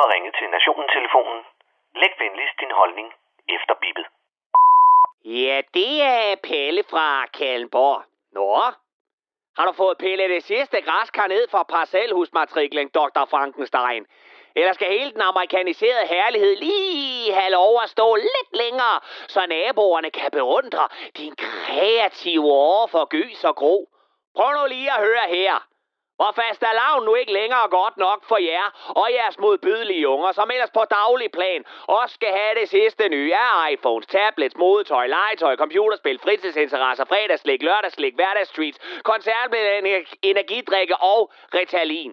har ringet til Nationen-telefonen. Læg venligst din holdning efter bippet. Ja, det er Pelle fra Kalmborg. Nå, har du fået pillet det sidste græskar ned fra parcelhusmatriklen, Dr. Frankenstein? Eller skal hele den amerikaniserede herlighed lige have lov at stå lidt længere, så naboerne kan beundre din kreative år for gys og gro? Prøv nu lige at høre her. Hvor fastelavn nu ikke længere godt nok for jer og jeres modbydelige unger, som ellers på daglig plan også skal have det sidste nye af iPhones, tablets, modetøj, legetøj, computerspil, fritidsinteresser, fredagslik, lørdagslik, hverdagstreets, koncertbillede, energidrikke og Ritalin.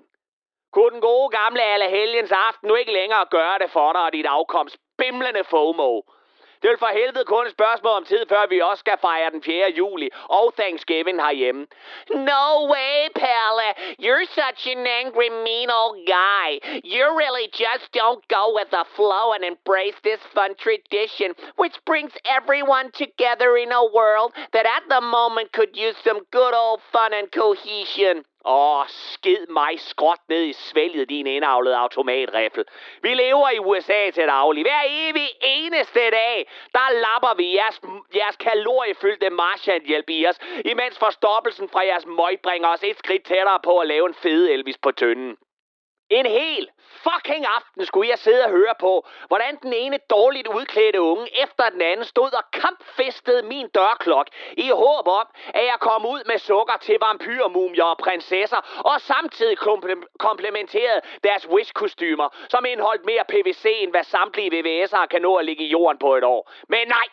Kunne den gode gamle Allehelgens aften nu ikke længere gøre det for dig og dit afkomst bimlende FOMO? Det for helvede kun et spørgsmål om tid, før vi også skal fejre den 4. juli og Thanksgiving herhjemme. No way, Pelle. You're such an angry, mean old guy. You really just don't go with the flow and embrace this fun tradition, which brings everyone together in a world that at the moment could use some good old fun and cohesion. Åh, skid mig skråt ned i svælget, din indavlede automatriffel. Vi lever i USA til daglig. Hver evig eneste dag, der lapper vi jeres, jeres kaloriefyldte Marshall-hjælp i os, imens forstoppelsen fra jeres møg bringer os et skridt tættere på at lave en fed Elvis på tynden. En hel fucking aften skulle jeg sidde og høre på, hvordan den ene dårligt udklædte unge efter den anden stod og kampfestede min dørklok i håb om, at jeg kom ud med sukker til vampyrmumier og prinsesser, og samtidig komplementerede deres wish-kostymer, som indeholdt mere PVC end hvad samtlige VVS'ere kan nå at ligge i jorden på et år. Men nej,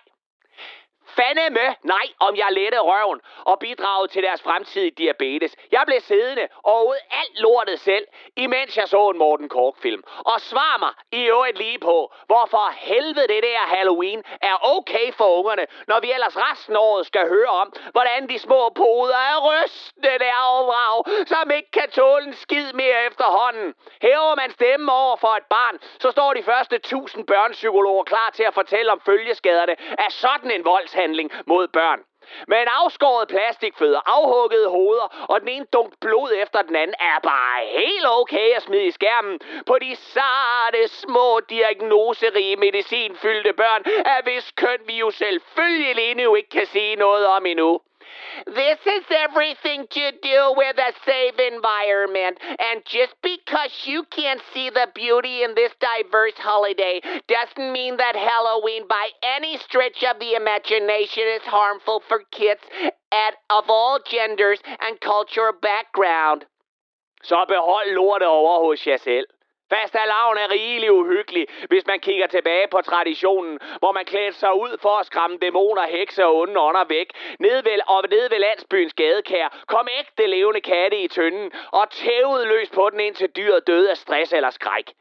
Fandeme nej, om jeg lette røven og bidrage til deres fremtidige diabetes. Jeg blev siddende og ud alt lortet selv, imens jeg så en Morten Kork-film. Og svar mig i øvrigt lige på, hvorfor helvede det der Halloween er okay for ungerne, når vi ellers resten af året skal høre om, hvordan de små poder er rystende der overvrag, som ikke kan tåle en skid mere efterhånden. Hæver man stemme over for et barn, så står de første tusind børnepsykologer klar til at fortælle om følgeskaderne af sådan en volds voldshandling mod børn. Med en afskåret plastikfødder, afhuggede hoveder og den ene dunk blod efter den anden er bare helt okay at smide i skærmen på de sarte, små, diagnoserige, medicinfyldte børn, af hvis køn vi jo selvfølgelig endnu ikke kan sige noget om endnu. This has everything to do with a safe environment. And just because you can't see the beauty in this diverse holiday doesn't mean that Halloween, by any stretch of the imagination, is harmful for kids at, of all genders and cultural background. Så behold lortet over hos jer selv. Fastelavn er rigelig uhyggelig, hvis man kigger tilbage på traditionen, hvor man klædte sig ud for at skræmme dæmoner, hekse og onde ånder væk. Ned ved, og ned ved landsbyens gadekær kom ægte levende katte i tønden og tævede løs på den indtil dyret døde af stress eller skræk.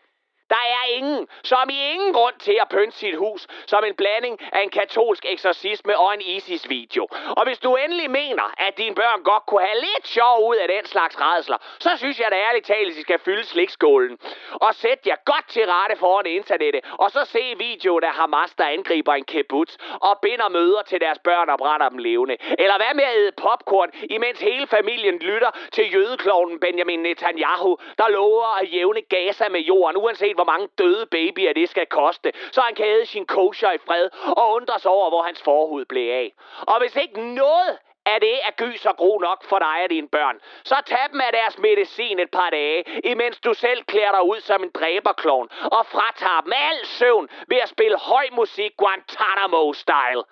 Der er ingen, som i ingen grund til at pynte sit hus som en blanding af en katolsk eksorcisme og en ISIS-video. Og hvis du endelig mener, at dine børn godt kunne have lidt sjov ud af den slags redsler, så synes jeg da ærligt talt, at I skal fylde slikskålen. Og sæt jer godt til rette foran internettet, og så se videoen af Hamas, der angriber en kibbutz og binder møder til deres børn og brænder dem levende. Eller hvad med at æde popcorn, imens hele familien lytter til jødeklovnen Benjamin Netanyahu, der lover at jævne Gaza med jorden, uanset hvor mange døde babyer det skal koste, så han kan æde sin kosher i fred og undre sig over, hvor hans forhud blev af. Og hvis ikke noget er det er gys og gro nok for dig og dine børn, så tag dem af deres medicin et par dage, imens du selv klæder dig ud som en dræberklovn og fratager dem al søvn ved at spille høj musik Guantanamo-style.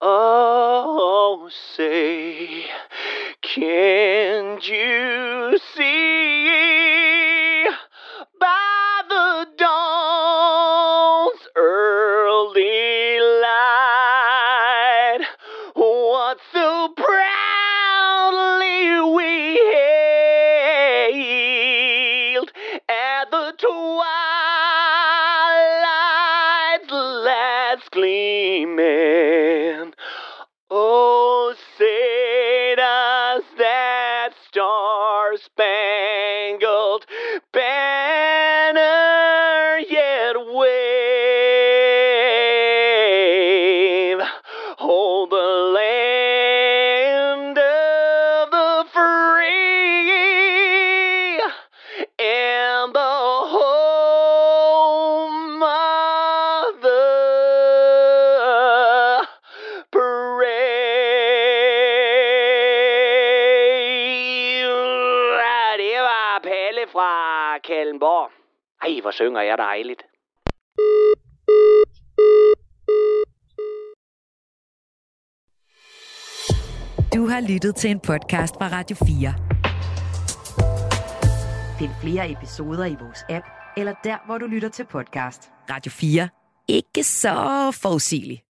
Oh, say, can you what so proudly we hailed at the twilight's last gleaming. Oh, say does that star-spangled banner fra Kallenborg. Ej, hvor synger jeg dejligt. Du har lyttet til en podcast fra Radio 4. Find flere episoder i vores app, eller der, hvor du lytter til podcast. Radio 4. Ikke så forudsigeligt.